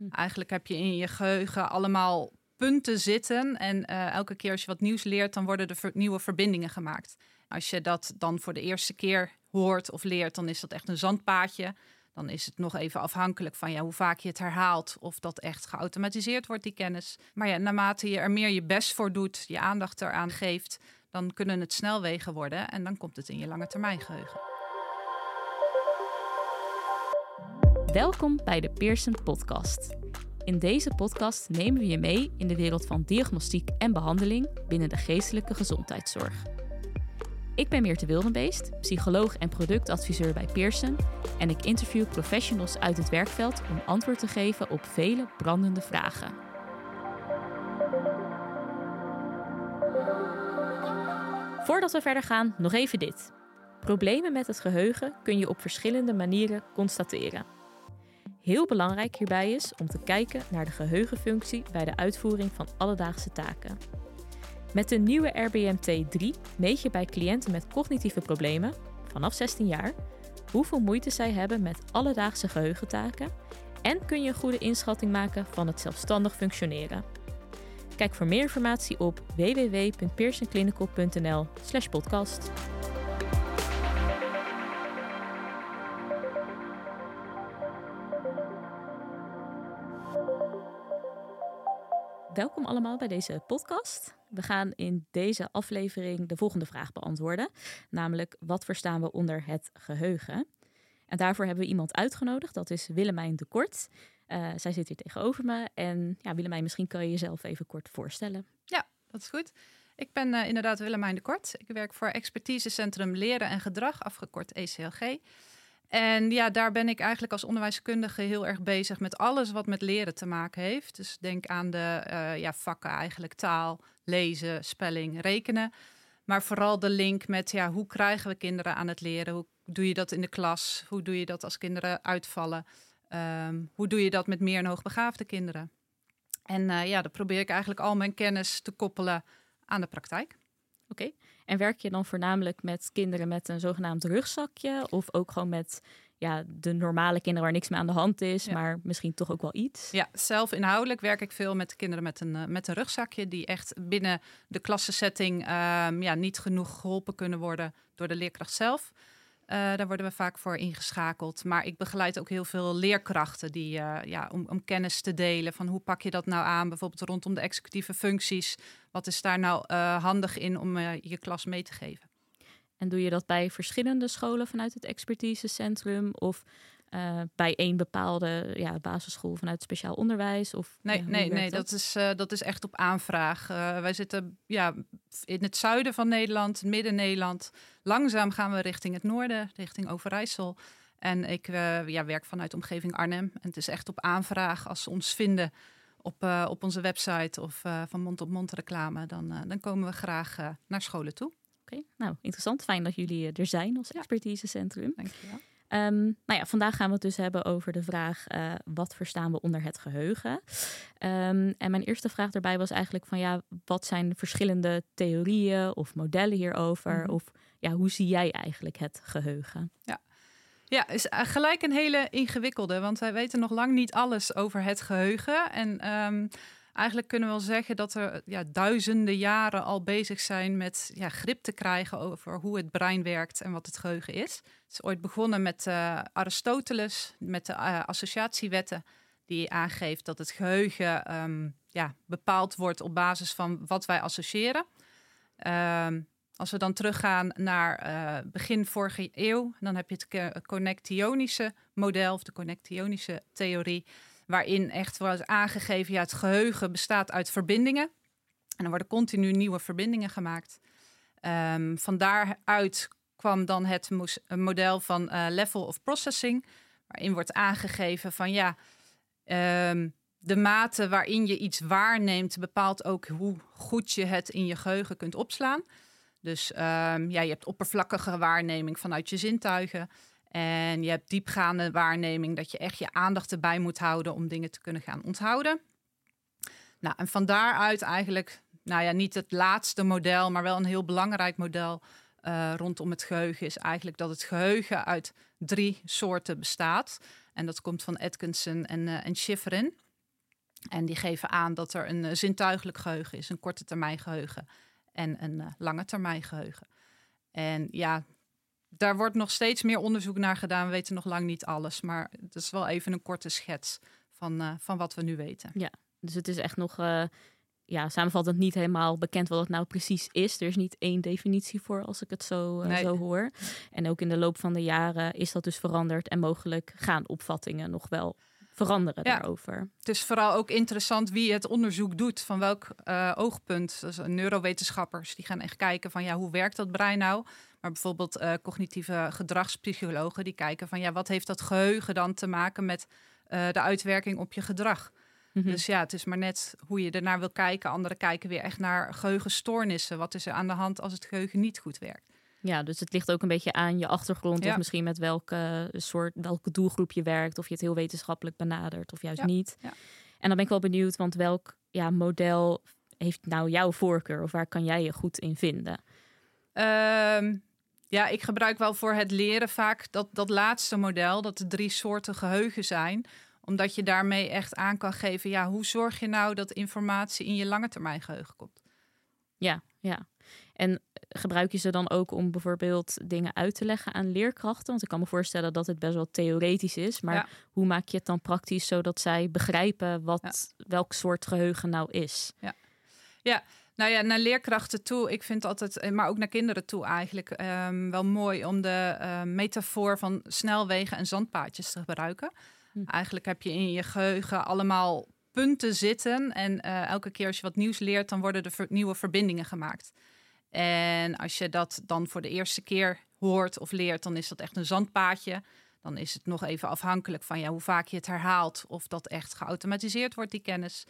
Hm. Eigenlijk heb je in je geheugen allemaal punten zitten. En eh, elke keer als je wat nieuws leert, dan worden er nieuwe verbindingen gemaakt. Als je dat dan voor de eerste keer hoort of leert, dan is dat echt een zandpaadje. Dan is het nog even afhankelijk van ja, hoe vaak je het herhaalt. Of dat echt geautomatiseerd wordt, die kennis. Maar ja, naarmate je er meer je best voor doet, je aandacht eraan geeft, dan kunnen het snelwegen worden. En dan komt het in je lange termijn geheugen. Welkom bij de Pearson Podcast. In deze podcast nemen we je mee in de wereld van diagnostiek en behandeling binnen de geestelijke gezondheidszorg. Ik ben Meerte Wildenbeest, psycholoog en productadviseur bij Pearson en ik interview professionals uit het werkveld om antwoord te geven op vele brandende vragen. Voordat we verder gaan, nog even dit. Problemen met het geheugen kun je op verschillende manieren constateren. Heel belangrijk hierbij is om te kijken naar de geheugenfunctie bij de uitvoering van alledaagse taken. Met de nieuwe RBMT3 meet je bij cliënten met cognitieve problemen, vanaf 16 jaar, hoeveel moeite zij hebben met alledaagse geheugentaken en kun je een goede inschatting maken van het zelfstandig functioneren. Kijk voor meer informatie op www.pearsonclinical.nl/podcast. Welkom allemaal bij deze podcast. We gaan in deze aflevering de volgende vraag beantwoorden, namelijk wat verstaan we onder het geheugen? En daarvoor hebben we iemand uitgenodigd, dat is Willemijn de Kort. Uh, zij zit hier tegenover me en ja, Willemijn, misschien kan je jezelf even kort voorstellen. Ja, dat is goed. Ik ben uh, inderdaad Willemijn de Kort. Ik werk voor Expertisecentrum Leren en Gedrag, afgekort ECLG. En ja, daar ben ik eigenlijk als onderwijskundige heel erg bezig met alles wat met leren te maken heeft. Dus denk aan de uh, ja, vakken eigenlijk taal, lezen, spelling, rekenen. Maar vooral de link met ja, hoe krijgen we kinderen aan het leren? Hoe doe je dat in de klas? Hoe doe je dat als kinderen uitvallen? Um, hoe doe je dat met meer en hoogbegaafde kinderen? En uh, ja, dan probeer ik eigenlijk al mijn kennis te koppelen aan de praktijk. Oké. En werk je dan voornamelijk met kinderen met een zogenaamd rugzakje? Of ook gewoon met ja, de normale kinderen waar niks mee aan de hand is, ja. maar misschien toch ook wel iets? Ja, zelf inhoudelijk werk ik veel met kinderen met een, uh, met een rugzakje... die echt binnen de klassensetting uh, ja, niet genoeg geholpen kunnen worden door de leerkracht zelf... Uh, daar worden we vaak voor ingeschakeld. Maar ik begeleid ook heel veel leerkrachten die, uh, ja, om, om, kennis te delen. Van hoe pak je dat nou aan? Bijvoorbeeld rondom de executieve functies. Wat is daar nou uh, handig in om je klas mee te geven? En doe je dat bij verschillende scholen vanuit het expertisecentrum? Of uh, bij één bepaalde ja, basisschool vanuit speciaal onderwijs? Of, nee, ja, nee, nee dat? Dat, is, uh, dat is echt op aanvraag. Uh, wij zitten ja, in het zuiden van Nederland, midden-Nederland. Langzaam gaan we richting het noorden, richting Overijssel. En ik ja, werk vanuit de omgeving Arnhem. En het is echt op aanvraag als ze ons vinden op, op onze website of van mond-op-mond reclame. Dan, dan komen we graag naar scholen toe. Oké, okay, nou interessant. Fijn dat jullie er zijn als expertisecentrum. Dank je wel. Um, nou ja, vandaag gaan we het dus hebben over de vraag: uh, wat verstaan we onder het geheugen? Um, en mijn eerste vraag daarbij was eigenlijk: van ja, wat zijn verschillende theorieën of modellen hierover? Mm -hmm. Of ja, hoe zie jij eigenlijk het geheugen? Ja. Ja, is gelijk een hele ingewikkelde, want wij weten nog lang niet alles over het geheugen. En um, eigenlijk kunnen we wel zeggen dat er ja, duizenden jaren al bezig zijn met ja, grip te krijgen over hoe het brein werkt en wat het geheugen is. Het is ooit begonnen met uh, Aristoteles, met de uh, associatiewetten, die aangeeft dat het geheugen um, ja, bepaald wordt op basis van wat wij associëren. Um, als we dan teruggaan naar uh, begin vorige eeuw, dan heb je het connectionische model of de connectionische theorie waarin echt wordt aangegeven, ja, het geheugen bestaat uit verbindingen. En er worden continu nieuwe verbindingen gemaakt. Um, van daaruit kwam dan het model van uh, level of processing, waarin wordt aangegeven van ja, um, de mate waarin je iets waarneemt bepaalt ook hoe goed je het in je geheugen kunt opslaan. Dus um, ja, je hebt oppervlakkige waarneming vanuit je zintuigen. En je hebt diepgaande waarneming dat je echt je aandacht erbij moet houden om dingen te kunnen gaan onthouden. Nou, en van daaruit eigenlijk, nou ja, niet het laatste model, maar wel een heel belangrijk model uh, rondom het geheugen is eigenlijk dat het geheugen uit drie soorten bestaat. En dat komt van Atkinson en, uh, en Schifrin. En die geven aan dat er een zintuigelijk geheugen is, een korte termijn geheugen en een lange termijn geheugen. En ja, daar wordt nog steeds meer onderzoek naar gedaan. We weten nog lang niet alles, maar het is wel even een korte schets van, van wat we nu weten. Ja, dus het is echt nog ja, samenvattend niet helemaal bekend wat het nou precies is. Er is niet één definitie voor als ik het zo, uh, zo hoor. En ook in de loop van de jaren is dat dus veranderd. En mogelijk gaan opvattingen nog wel veranderen daarover. Het is vooral ook interessant wie het onderzoek doet. Van welk uh, oogpunt. Dus neurowetenschappers die gaan echt kijken van ja, hoe werkt dat brein nou? Maar bijvoorbeeld uh, cognitieve gedragspsychologen die kijken van ja, wat heeft dat geheugen dan te maken met de uitwerking op je gedrag? Mhm. Dus ja, het is maar net hoe je ernaar wil kijken. Anderen kijken weer echt naar geheugenstoornissen. Wat is er aan de hand als het geheugen niet goed werkt? Ja, dus het ligt ook een beetje aan je achtergrond. Of misschien met welke soort, welke doelgroep je werkt. Of je het heel wetenschappelijk benadert of juist niet. Ja. En dan ben ik wel benieuwd, want welk ja, model heeft nou jouw voorkeur? Of waar kan jij je goed in vinden? Ehm, ja, ik gebruik wel voor het leren vaak dat, dat laatste model, dat er drie soorten geheugen zijn omdat je daarmee echt aan kan geven, ja, hoe zorg je nou dat informatie in je lange termijn geheugen komt? Ja, ja. En gebruik je ze dan ook om bijvoorbeeld dingen uit te leggen aan leerkrachten? Want ik kan me voorstellen dat het best wel theoretisch is. Maar hoe maak je het dan praktisch zodat zij begrijpen wat welk soort geheugen nou is? Ja, ja. Nou ja, naar leerkrachten toe. Ik vind altijd, eh, maar ook naar kinderen toe eigenlijk, um, wel mooi om de uh, metafoor van snelwegen en zandpaadjes te gebruiken. Hm. Eigenlijk heb je in je geheugen allemaal punten zitten. En uh, elke keer als je wat nieuws leert, dan worden er nieuwe verbindingen gemaakt. En als je dat dan voor de eerste keer hoort of leert, dan is dat echt een zandpaadje. Dan is het nog even afhankelijk van ja, hoe vaak je het herhaalt of dat echt geautomatiseerd wordt, die kennis.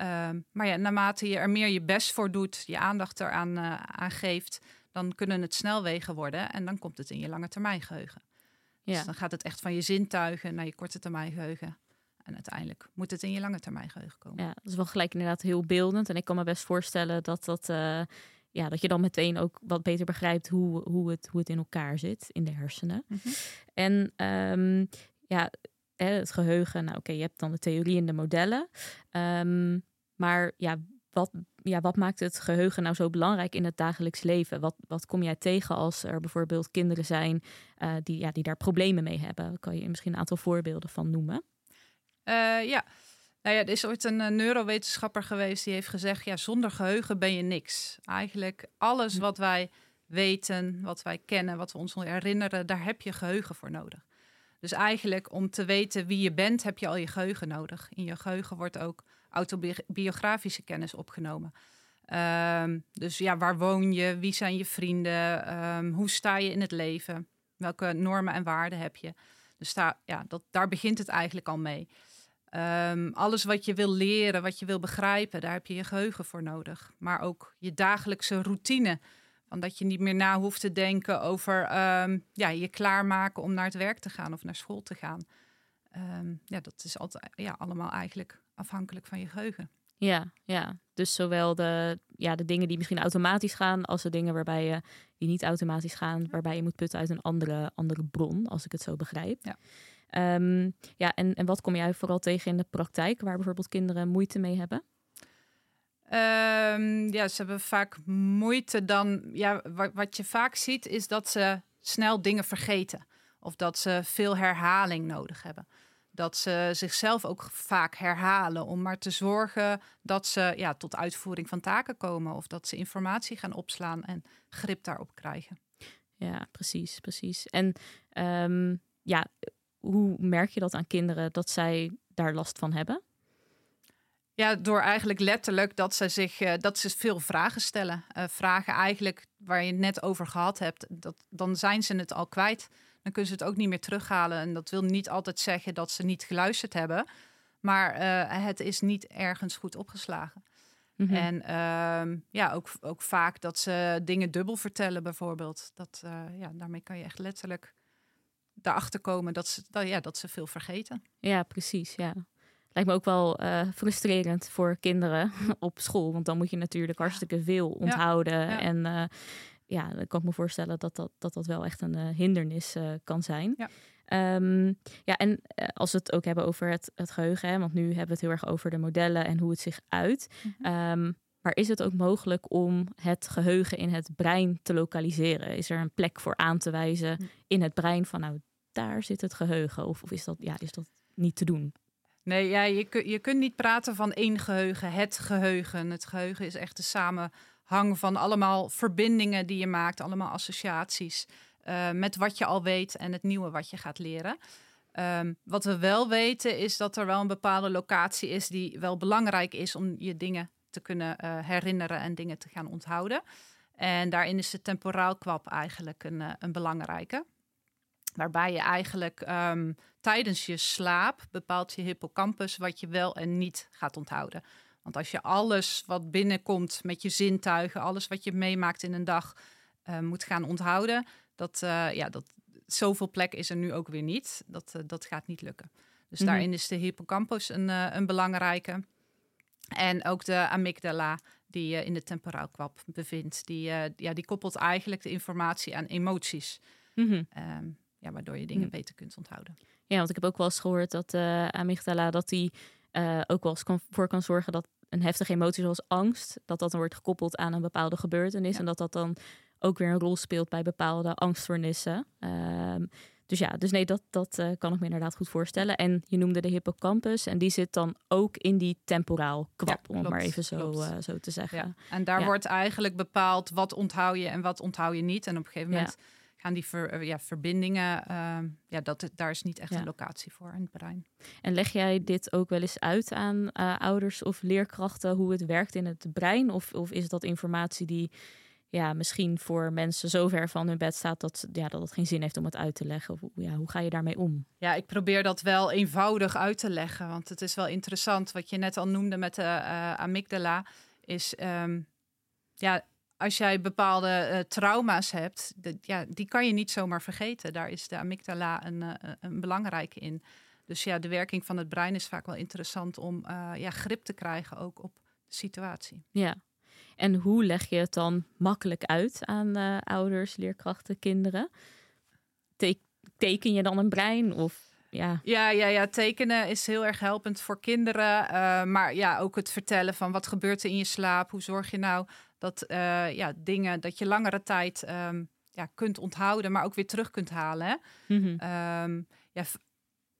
Uh, maar ja, naarmate je er meer je best voor doet, je aandacht eraan uh, aan geeft, dan kunnen het snelwegen worden en dan komt het in je lange termijn geheugen. Ja. Dus dan gaat het echt van je zintuigen naar je korte termijn geheugen. En uiteindelijk moet het in je lange termijn geheugen komen. Ja, dat is wel gelijk inderdaad heel beeldend. En ik kan me best voorstellen dat, dat, uh, ja, dat je dan meteen ook wat beter begrijpt hoe, hoe, het, hoe het in elkaar zit in de hersenen. Mm -hmm. En um, ja, het geheugen. Nou, oké, okay, je hebt dan de theorie en de modellen. Um, maar ja, wat, ja, wat maakt het geheugen nou zo belangrijk in het dagelijks leven? Wat, wat kom jij tegen als er bijvoorbeeld kinderen zijn uh, die, ja, die daar problemen mee hebben? Kan je misschien een aantal voorbeelden van noemen? Uh, ja. Nou ja, er is ooit een uh, neurowetenschapper geweest die heeft gezegd: ja, zonder geheugen ben je niks. Eigenlijk alles hm. wat wij weten, wat wij kennen, wat we ons herinneren, daar heb je geheugen voor nodig. Dus eigenlijk om te weten wie je bent, heb je al je geheugen nodig. In je geheugen wordt ook autobiografische kennis opgenomen. Um, dus ja, waar woon je? Wie zijn je vrienden? Um, hoe sta je in het leven? Welke normen en waarden heb je? Dus daar, ja, dat, daar begint het eigenlijk al mee. Um, alles wat je wil leren, wat je wil begrijpen, daar heb je je geheugen voor nodig. Maar ook je dagelijkse routine. Van dat je niet meer na hoeft te denken over ja, je klaarmaken om naar het werk te gaan of naar school te gaan. ja, dat is altijd ja, allemaal eigenlijk afhankelijk van je geheugen. Ja, ja. Dus zowel de, ja, de dingen die misschien automatisch gaan, als de dingen waarbij je die niet automatisch gaan, waarbij je moet putten uit een andere, andere bron, als ik het zo begrijp. Ja. Um, ja, en, en wat kom jij vooral tegen in de praktijk, waar bijvoorbeeld kinderen moeite mee hebben? Um, ja, ze hebben vaak moeite dan. Ja, wat, wat je vaak ziet, is dat ze snel dingen vergeten. Of dat ze veel herhaling nodig hebben dat ze zichzelf ook vaak herhalen om maar te zorgen dat ze ja, tot uitvoering van taken komen of dat ze informatie gaan opslaan en grip daarop krijgen. Ja, precies, precies. En ehm, ja, hoe merk je dat aan kinderen dat zij daar last van hebben? Ja, door eigenlijk letterlijk dat ze zich uh, dat ze veel vragen stellen. Uh, vragen eigenlijk waar je het net over gehad hebt, dat, dan zijn ze het al kwijt dan kunnen ze het ook niet meer terughalen. En dat wil niet altijd zeggen dat ze niet geluisterd hebben. Maar uh, het is niet ergens goed opgeslagen. Mm -hmm. En uh, ja, ook, ook vaak dat ze dingen dubbel vertellen, bijvoorbeeld. Dat, uh, ja, daarmee kan je echt letterlijk daarachter komen dat ze, dat, ja, dat ze veel vergeten. Ja, precies. Ja. Lijkt me ook wel uh, frustrerend voor kinderen op school. Want dan moet je natuurlijk hartstikke veel onthouden. Ja. Ja. En ja, dan kan ik me voorstellen dat dat, dat, dat wel echt een uh, hindernis uh, kan zijn. Ja. Ehm, ja, en uh, als we het ook hebben over het, het geheugen, hè, want nu hebben we het heel erg over de modellen en hoe het zich uit. Mhm. Um, maar is het ook mogelijk om het geheugen in het brein te lokaliseren? Is er een plek voor aan te wijzen in het brein van nou, daar zit het geheugen? Of, of is, dat, ja, is dat niet te doen? Nee, ja, je, kun, je kunt niet praten van één geheugen, het geheugen. Het geheugen is echt de samenhang van allemaal verbindingen die je maakt, allemaal associaties uh, met wat je al weet en het nieuwe wat je gaat leren. Um, wat we wel weten is dat er wel een bepaalde locatie is die wel belangrijk is om je dingen te kunnen uh, herinneren en dingen te gaan onthouden. En daarin is de temporaal kwap eigenlijk een, uh, een belangrijke. Waarbij je eigenlijk um, tijdens je slaap bepaalt je hippocampus wat je wel en niet gaat onthouden. Want als je alles wat binnenkomt met je zintuigen, alles wat je meemaakt in een dag, uh, moet gaan onthouden, dat, uh, ja, dat, zoveel plek is er nu ook weer niet. Dat, uh, dat gaat niet lukken. Dus Mhm. daarin is de hippocampus een, een belangrijke. En ook de amygdala, die je in de temporaal kwap bevindt. Die, ja, die koppelt eigenlijk de informatie aan emoties. Mhm. Um, ja, waardoor je dingen Mm. beter kunt onthouden. Ja, want ik heb ook wel eens gehoord dat de amygdala dat die uh, ook wel eens kan, voor kan zorgen dat een heftige emotie zoals angst, dat dat dan wordt gekoppeld aan een bepaalde gebeurtenis Ja. en dat dat dan ook weer een rol speelt bij bepaalde angststoornissen. Um, dus ja, dus nee, dat, dat uh, kan ik me inderdaad goed voorstellen. En je noemde de hippocampus en die zit dan ook in die temporaal kwap, Ja, om het maar even zo, uh, zo te zeggen. Ja. En daar wordt eigenlijk bepaald wat onthoud je en wat onthoud je niet. En op een gegeven moment gaan die ver, uh, ja, verbindingen, uh, ja, dat, daar is niet echt Ja. een locatie voor in het brein. En leg jij dit ook wel eens uit aan uh, ouders of leerkrachten hoe het werkt in het brein? Of, of is dat informatie die ja, misschien voor mensen zo ver van hun bed staat dat, ja, dat het geen zin heeft om het uit te leggen? Of, ja, hoe ga je daarmee om? Ja, ik probeer dat wel eenvoudig uit te leggen. Want het is wel interessant. Wat je net al noemde met de uh, amygdala. Is um, ja, als jij bepaalde uh, trauma's hebt, de, ja, die kan je niet zomaar vergeten. Daar is de amygdala een, uh, een belangrijke in. Dus ja, de werking van het brein is vaak wel interessant om uh, ja, grip te krijgen ook op de situatie. Ja. En hoe leg je het dan makkelijk uit aan ouders, leerkrachten, kinderen? Te teken je dan een brein of ja. Ja, ja, ja, tekenen is heel erg helpend voor kinderen. Uh, maar ja, ook het vertellen van wat gebeurt er in je slaap. Hoe zorg je nou dat uh, ja, dingen, dat je langere tijd um, ja, kunt onthouden, maar ook weer terug kunt halen. Mm -hmm. um, ja,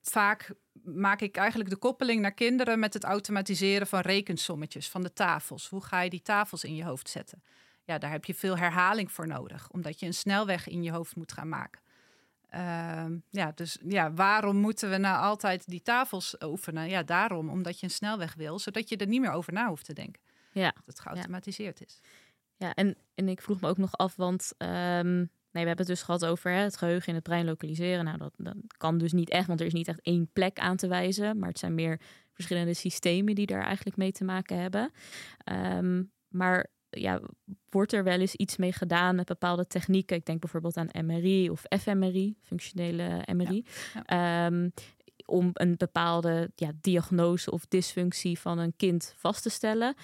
vaak maak ik eigenlijk de koppeling naar kinderen met het automatiseren van rekensommetjes van de tafels. Hoe ga je die tafels in je hoofd zetten? Ja, daar heb je veel herhaling voor nodig, omdat je een snelweg in je hoofd moet gaan maken. Uh, ja, dus ja, waarom moeten we nou altijd die tafels oefenen? Ja, daarom, omdat je een snelweg wil, zodat je er niet meer over na hoeft te denken. Ja. Dat het geautomatiseerd ja. is. Ja, en, en ik vroeg me ook nog af, want um, nee, we hebben het dus gehad over hè, het geheugen in het brein lokaliseren. Nou, dat, dat kan dus niet echt, want er is niet echt één plek aan te wijzen, maar het zijn meer verschillende systemen die daar eigenlijk mee te maken hebben. Um, maar ja, wordt er wel eens iets mee gedaan met bepaalde technieken? Ik denk bijvoorbeeld aan MRI of fMRI, functionele MRI. Ja, ja. Um, om een bepaalde ja, diagnose of dysfunctie van een kind vast te stellen.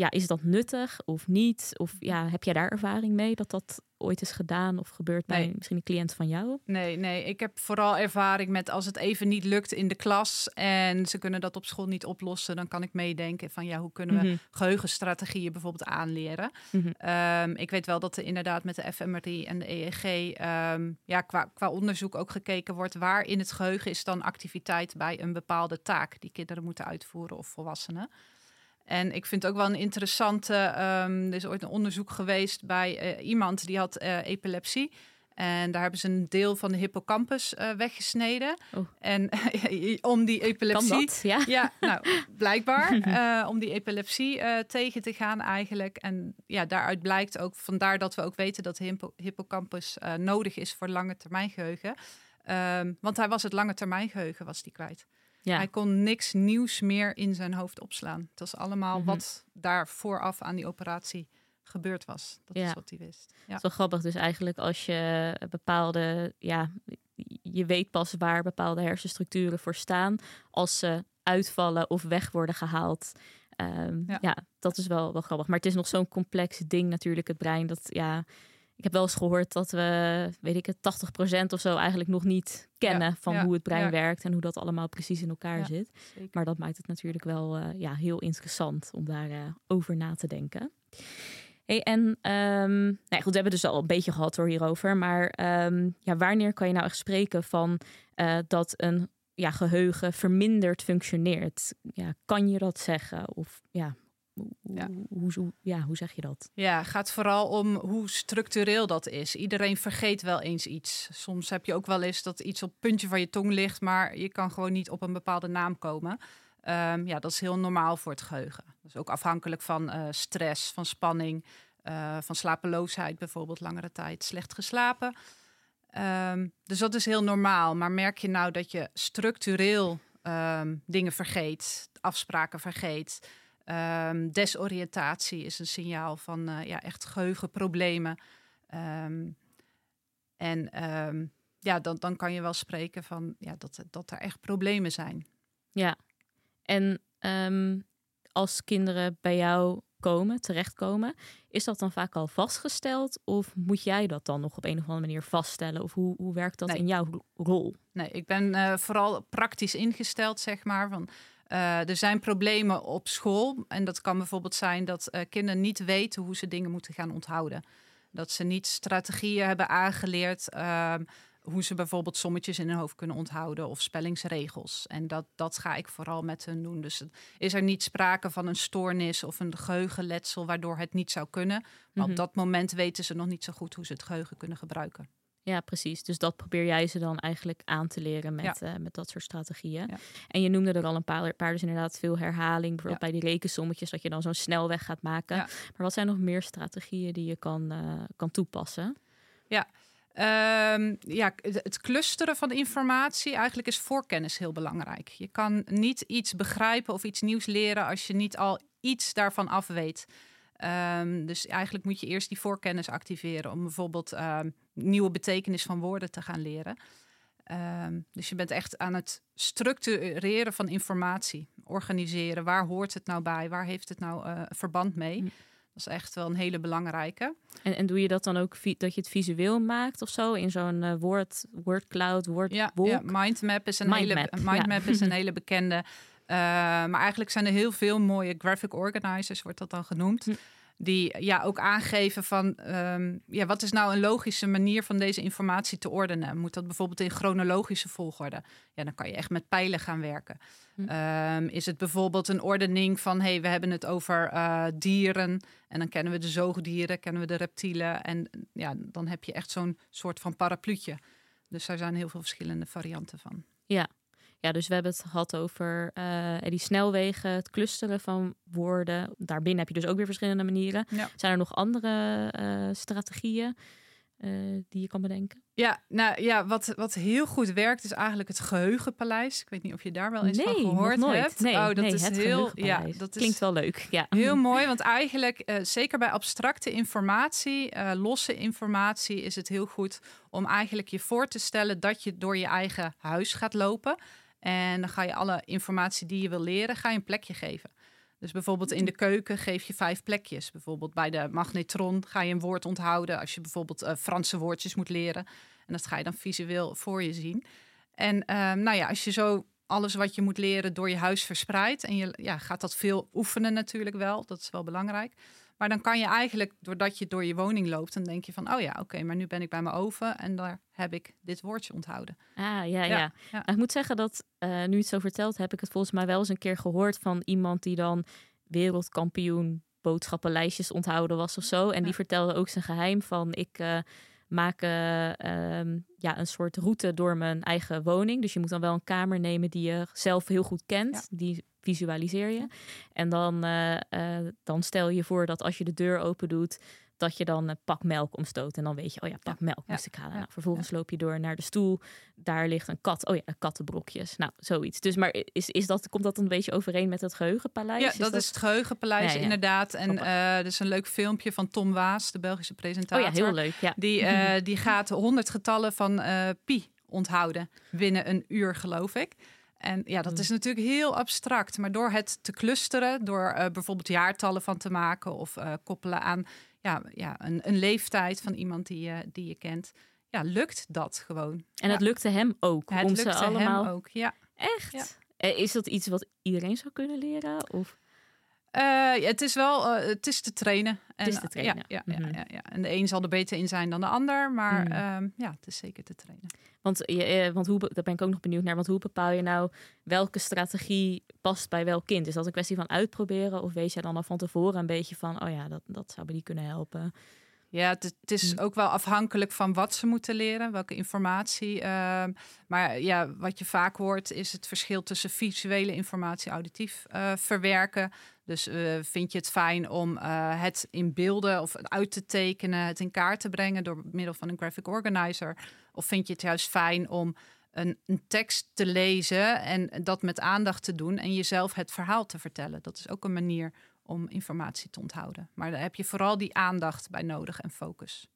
Ja, is dat nuttig of niet? Of ja, heb jij daar ervaring mee dat dat ooit is gedaan of gebeurt bij Nee. misschien een cliënt van jou? Nee, nee, ik heb vooral ervaring met als het even niet lukt in de klas en ze kunnen dat op school niet oplossen, dan kan ik meedenken van ja, hoe kunnen we Mhm. geheugenstrategieën bijvoorbeeld aanleren. Mhm. Ehm, ik weet wel dat er inderdaad met de fMRI en de EEG ehm, ja, qua, qua onderzoek ook gekeken wordt waar in het geheugen is dan activiteit bij een bepaalde taak die kinderen moeten uitvoeren of volwassenen. En ik vind ook wel een interessante. Um, er is ooit een onderzoek geweest bij uh, iemand die had uh, epilepsie. En daar hebben ze een deel van de hippocampus uh, weggesneden. Oh. En om die epilepsie. Kan dat? Ja. Ja, nou, blijkbaar. uh, om die epilepsie uh, tegen te gaan eigenlijk. En ja, daaruit blijkt ook, vandaar dat we ook weten dat de hippo hippocampus nodig is voor lange termijn geheugen. Um, want hij was het lange termijn geheugen was die kwijt. Ja. Hij kon niks nieuws meer in zijn hoofd opslaan. Het was allemaal Mhm. wat daar vooraf aan die operatie gebeurd was. Dat Ja. is wat hij wist. Ja. Wel grappig. Dus eigenlijk als je bepaalde, ja, je weet pas waar bepaalde hersenstructuren voor staan als ze uitvallen of weg worden gehaald. Um, ja. Ja. dat is wel, wel grappig. Maar het is nog zo'n complex ding natuurlijk, het brein. Dat ja, ik heb wel eens gehoord dat we, weet ik het, 80% of zo eigenlijk nog niet kennen van hoe het brein werkt en hoe dat allemaal precies in elkaar zit. Zeker. Maar dat maakt het natuurlijk wel uh, ja, heel interessant om daarover uh, over na te denken. Hey, en um, nou goed, we hebben dus al een beetje gehad door hierover. Maar um, ja, wanneer kan je nou echt spreken van uh, dat een ja, geheugen verminderd functioneert? Ja, kan je dat zeggen? Of ja, ja. Hoe, hoe, ja, hoe zeg je dat? Ja, het gaat vooral om hoe structureel dat is. Iedereen vergeet wel eens iets. Soms heb je ook wel eens dat iets op het puntje van je tong ligt, maar je kan gewoon niet op een bepaalde naam komen. Um, ja, dat is heel normaal voor het geheugen. Dat is ook afhankelijk van uh, stress, van spanning, uh, van slapeloosheid bijvoorbeeld, langere tijd slecht geslapen. Um, dus dat is heel normaal. Maar merk je nou dat je structureel um, dingen vergeet, afspraken vergeet, Um, desoriëntatie is een signaal van uh, ja, echt geheugenproblemen. Um, en um, ja, dan, dan kan je wel spreken van ja, dat, dat er echt problemen zijn. Ja, en als kinderen bij jou komen, terechtkomen, is dat dan vaak al vastgesteld? Of moet jij dat dan nog op een of andere manier vaststellen? Of hoe, hoe werkt dat nee. in jouw rol? Nee, ik ben uh, vooral praktisch ingesteld, zeg maar. Van uh, er zijn problemen op school. En dat kan bijvoorbeeld zijn dat uh, kinderen niet weten hoe ze dingen moeten gaan onthouden. Dat ze niet strategieën hebben aangeleerd. Uh, hoe ze bijvoorbeeld sommetjes in hun hoofd kunnen onthouden of spellingsregels. En dat, dat ga ik vooral met hen doen. Dus is er niet sprake van een stoornis of een geheugenletsel waardoor het niet zou kunnen. Maar mm -hmm. op mhm. dat moment weten ze nog niet zo goed hoe ze het geheugen kunnen gebruiken. Ja, precies. Dus dat probeer jij ze dan eigenlijk aan te leren met, ja. uh, met dat soort strategieën. Ja. En je noemde er al een paar, paar dus inderdaad veel herhaling. Bijvoorbeeld ja. bij die rekensommetjes, dat je dan zo'n snelweg gaat maken. Maar wat zijn nog meer strategieën die je kan, uh, kan toepassen? Ja, um, ja, het clusteren van informatie, eigenlijk is voorkennis heel belangrijk. Je kan niet iets begrijpen of iets nieuws leren als je niet al iets daarvan af weet. Um, dus eigenlijk moet je eerst die voorkennis activeren om bijvoorbeeld um, nieuwe betekenis van woorden te gaan leren. Um, dus je bent echt aan het structureren van informatie, organiseren. Waar hoort het nou bij? Waar heeft het nou uh, verband mee? Mm. Dat is echt wel een hele belangrijke. En, en doe je dat dan ook dat je het visueel maakt of zo in zo'n uh, woord, wordcloud, woordwolk? Ja, ja, mindmap is een mindmap, hele mindmap ja. is een hele bekende. Uh, maar eigenlijk zijn er heel veel mooie graphic organizers, wordt dat dan genoemd. Hm. Die ja, ook aangeven van um, ja, wat is nou een logische manier van deze informatie te ordenen? Moet dat bijvoorbeeld in chronologische volgorde? Ja, dan kan je echt met pijlen gaan werken. Hm. Um, is het bijvoorbeeld een ordening van hey, we hebben het over uh, dieren en dan kennen we de zoogdieren, kennen we de reptielen en ja, dan heb je echt zo'n soort van parapluutje. Dus daar zijn heel veel verschillende varianten van. Ja, ja, dus we hebben het gehad over uh, die snelwegen, het clusteren van woorden. Daarbinnen heb je dus ook weer verschillende manieren. Ja. Zijn er nog andere uh, strategieën uh, die je kan bedenken? Ja, nou ja, wat, wat heel goed werkt is eigenlijk het geheugenpaleis. Ik weet niet of je daar wel eens nee, van gehoord nooit. hebt. Nee, oh, dat nee, is het heel, ja, dat klinkt wel leuk. Ja. Heel mooi, want eigenlijk, uh, zeker bij abstracte informatie, uh, losse informatie, is het heel goed om eigenlijk je voor te stellen dat je door je eigen huis gaat lopen. En dan ga je alle informatie die je wil leren, ga je een plekje geven. Dus bijvoorbeeld in de keuken geef je vijf plekjes. Bijvoorbeeld bij de magnetron ga je een woord onthouden als je bijvoorbeeld uh, Franse woordjes moet leren. En dat ga je dan visueel voor je zien. En uh, nou ja, als je zo alles wat je moet leren door je huis verspreidt en je ja, gaat dat veel oefenen natuurlijk wel, dat is wel belangrijk. Maar dan kan je eigenlijk, doordat je door je woning loopt, dan denk je van, oh ja, oké, okay, maar nu ben ik bij mijn oven en daar heb ik dit woordje onthouden. Ah, ja, ja. ja. ja. Ik moet zeggen dat, uh, nu het zo vertelt, heb ik het volgens mij wel eens een keer gehoord van iemand die dan wereldkampioen boodschappenlijstjes onthouden was of zo. En ja. die vertelde ook zijn geheim van, ik... Uh, maken uh, ja, een soort route door mijn eigen woning. Dus je moet dan wel een kamer nemen die je zelf heel goed kent. Ja. Die visualiseer je. En dan, uh, uh, dan stel je voor dat als je de deur open doet, dat je dan een pak melk omstoot. En dan weet je, oh ja, pak ja. melk moest ik halen. Nou, vervolgens loop je door naar de stoel. Daar ligt een kat. Oh ja, kattenbrokjes. Nou, zoiets. Dus maar is, is dat, komt dat een beetje overeen met het geheugenpaleis? Ja, dat is, dat... is het geheugenpaleis, inderdaad. En uh, er is een leuk filmpje van Tom Waas, de Belgische presentator. Oh ja, heel leuk. Ja. Die, uh, die gaat honderd getallen van uh, pi onthouden binnen een uur, geloof ik. En ja, dat Mm. is natuurlijk heel abstract. Maar door het te clusteren, door eh, bijvoorbeeld jaartallen van te maken of eh, koppelen aan ja, ja, een, een leeftijd van iemand die je, die je kent, ja, lukt dat gewoon. En het Ja. lukte hem ook. Het om ze lukte allemaal... hem ook, ja. Echt? Ja. Eh, Is dat iets wat iedereen zou kunnen leren? Of... Eh, ja, het is wel, eh, het is te trainen. En, is te trainen. Ja, ja, Mhm. ja, ja. En de een zal er beter in zijn dan de ander, maar Mhm. ehm, ja, het is zeker te trainen. Want, je, eh, want hoe, daar ben ik ook nog benieuwd naar. Want hoe bepaal je nou welke strategie past bij welk kind? Is dat een kwestie van uitproberen? Of weet je dan al van tevoren een beetje van... oh ja, dat, dat zou bij die kunnen helpen? Ja, het, het is Mm. ook wel afhankelijk van wat ze moeten leren, welke informatie. ehm, maar ja, wat je vaak hoort is het verschil tussen visuele informatie auditief eh, verwerken. Dus eh, vind je het fijn om eh, het in beelden of uit te tekenen, het in kaart te brengen door middel van een graphic organizer? Of vind je het juist fijn om een, een tekst te lezen en dat met aandacht te doen en jezelf het verhaal te vertellen? Dat is ook een manier om informatie te onthouden. Maar daar heb je vooral die aandacht bij nodig en focus.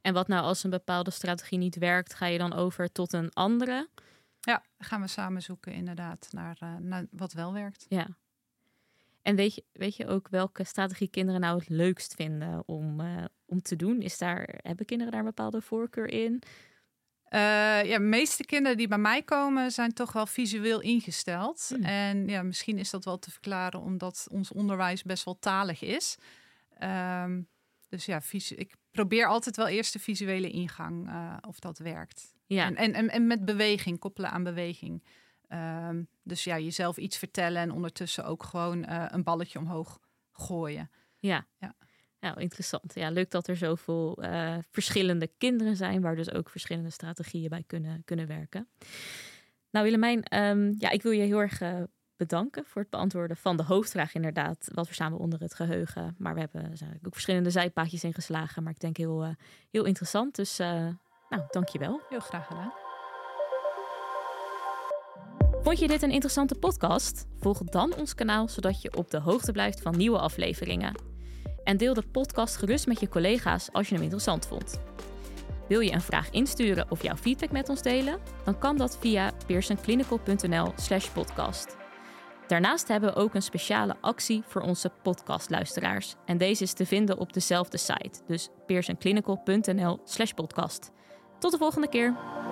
En wat nou als een bepaalde strategie niet werkt... ga je dan over tot een andere? Ja, gaan we samen zoeken inderdaad naar, eh, naar wat wel werkt. Ja. En weet je, weet je ook welke strategie kinderen nou het leukst vinden om, eh, om te doen? Is daar, hebben kinderen daar een bepaalde voorkeur in? Eh, ja, de meeste kinderen die bij mij komen zijn toch wel visueel ingesteld. Hmm. En ja, misschien is dat wel te verklaren omdat ons onderwijs best wel talig is. Ehm, dus ja, ik probeer altijd wel eerst de visuele ingang eh, of dat werkt. Ja, En, en, en, en met beweging, koppelen aan beweging. Ehm, dus ja, jezelf iets vertellen en ondertussen ook gewoon eh, een balletje omhoog gooien. ja. Ja. Nou, interessant. Ja, leuk dat er zoveel eh, verschillende kinderen zijn... waar dus ook verschillende strategieën bij kunnen, kunnen werken. Nou, Willemijn, ehm, ja, ik wil je heel erg eh, bedanken... voor het beantwoorden van de hoofdvraag inderdaad. Wat verstaan we onder het geheugen? Maar we hebben zijn ook verschillende zijpaadjes in geslagen. Maar ik denk heel, eh, heel interessant. Dus, eh nou, dankjewel. Heel graag gedaan. Vond je dit een interessante podcast? Volg dan ons kanaal zodat je op de hoogte blijft van nieuwe afleveringen. En deel de podcast gerust met je collega's als je hem interessant vond. Wil je een vraag insturen of jouw feedback met ons delen? Dan kan dat via pearsonclinical.nl/slash podcast. Daarnaast hebben we ook een speciale actie voor onze podcastluisteraars. En deze is te vinden op dezelfde site, dus pearsonclinical.nl/slash podcast. Tot de volgende keer!